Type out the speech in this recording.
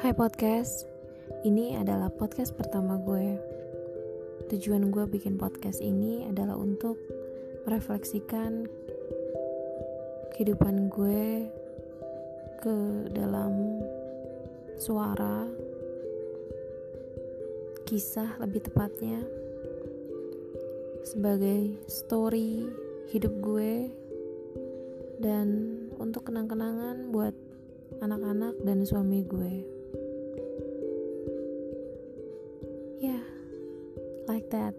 Hai podcast, ini adalah podcast pertama gue. Tujuan gue bikin podcast ini adalah untuk merefleksikan kehidupan gue ke dalam suara, kisah lebih tepatnya, sebagai story hidup gue dan untuk kenang-kenangan buat anak-anak dan suami gue. yeah, like that.